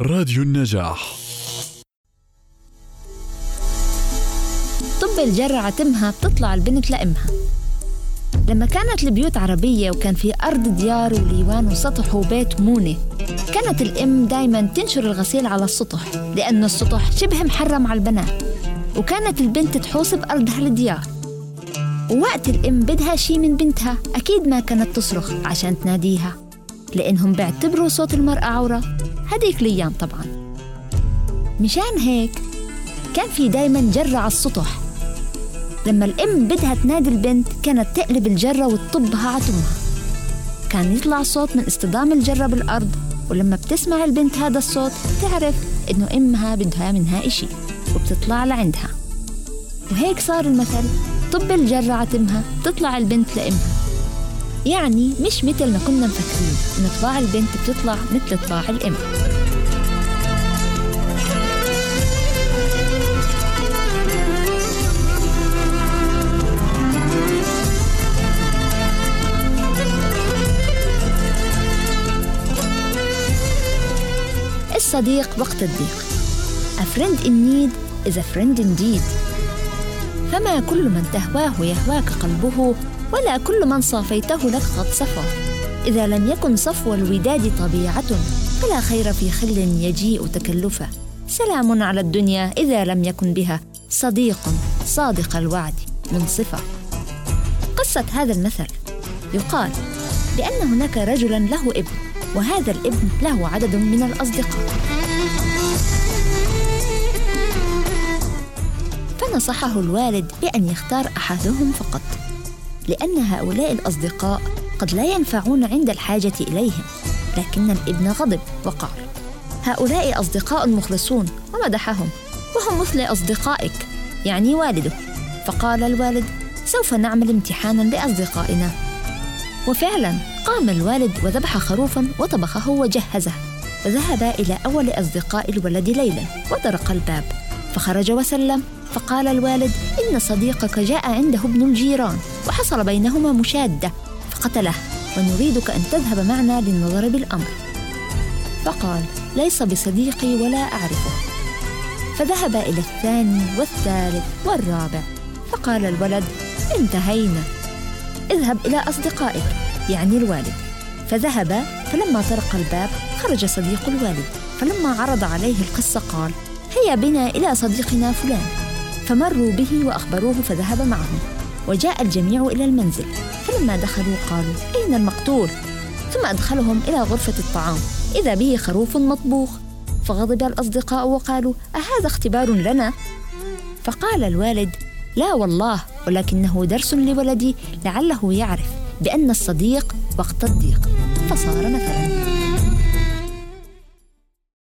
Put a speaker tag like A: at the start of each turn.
A: راديو النجاح.
B: طب الجرة تمها بتطلع البنت لأمها. لما كانت البيوت عربية وكان في أرض ديار وليوان وسطح وبيت مونة كانت الأم دايما تنشر الغسيل على السطح لأن السطح شبه محرم على البنات. وكانت البنت تحوس بأرضها الديار ووقت الأم بدها شي من بنتها أكيد ما كانت تصرخ عشان تناديها لأنهم بيعتبروا صوت المرأة عورة. هديك الأيام طبعا. مشان هيك كان في دايما جرة على السطح لما الأم بدها تنادي البنت كانت تقلب الجرة وتطبها على تمها كان يطلع صوت من اصطدام الجرة بالأرض ولما بتسمع البنت هذا الصوت بتعرف إنه أمها بدها منها إشي وبتطلع لعندها. وهيك صار المثل طب الجرة على تمها تطلع البنت لأمها. يعني مش مثل ما كنا مفكرين. إن طباع البنت بتطلع مثل طباع الأم. الصديق وقت الضيق. A friend in need is a friend indeed. فما كل من تهواه يهواك قلبه ولا كل من صافيته لك قد صفى. إذا لم يكن صفو الوداد طبيعة فلا خير في خل يجيء تكلفا. سلام على الدنيا إذا لم يكن بها صديق صادق الوعد منصفا. قصة هذا المثل يقال بأن هناك رجلا له ابن وهذا الابن له عدد من الأصدقاء. فنصحه الوالد بأن يختار أحدهم فقط. لأن هؤلاء الأصدقاء قد لا ينفعون عند الحاجة إليهم لكن الإبن غضب وقال هؤلاء أصدقاء مخلصون ومدحهم وهم مثل أصدقائك يعني والده. فقال الوالد سوف نعمل امتحانا لأصدقائنا. وفعلا قام الوالد وذبح خروفا وطبخه وجهزه وذهب إلى أول أصدقاء الولد ليلا وطرق الباب. فخرج وسلم فقال الوالد إن صديقك جاء عنده ابن الجيران وحصل بينهما مشادة فقتله ونريدك أن تذهب معنا للنظر بالأمر. فقال ليس بصديقي ولا أعرفه. فذهب إلى الثاني والثالث والرابع فقال الولد انتهينا. اذهب إلى أصدقائك يعني الوالد. فذهب فلما طرق الباب خرج صديق الوالد فلما عرض عليه القصة قال هيا بنا إلى صديقنا فلان. فمروا به وأخبروه فذهب معهم. وجاء الجميع إلى المنزل. فلما دخلوا قالوا أين المقتول؟ ثم أدخلهم إلى غرفة الطعام. إذا به خروف مطبوخ. فغضب الأصدقاء وقالوا أهذا اختبار لنا؟ فقال الوالد لا والله ولكنه درس لولدي لعله يعرف بأن الصديق وقت الضيق. فصار مثلا.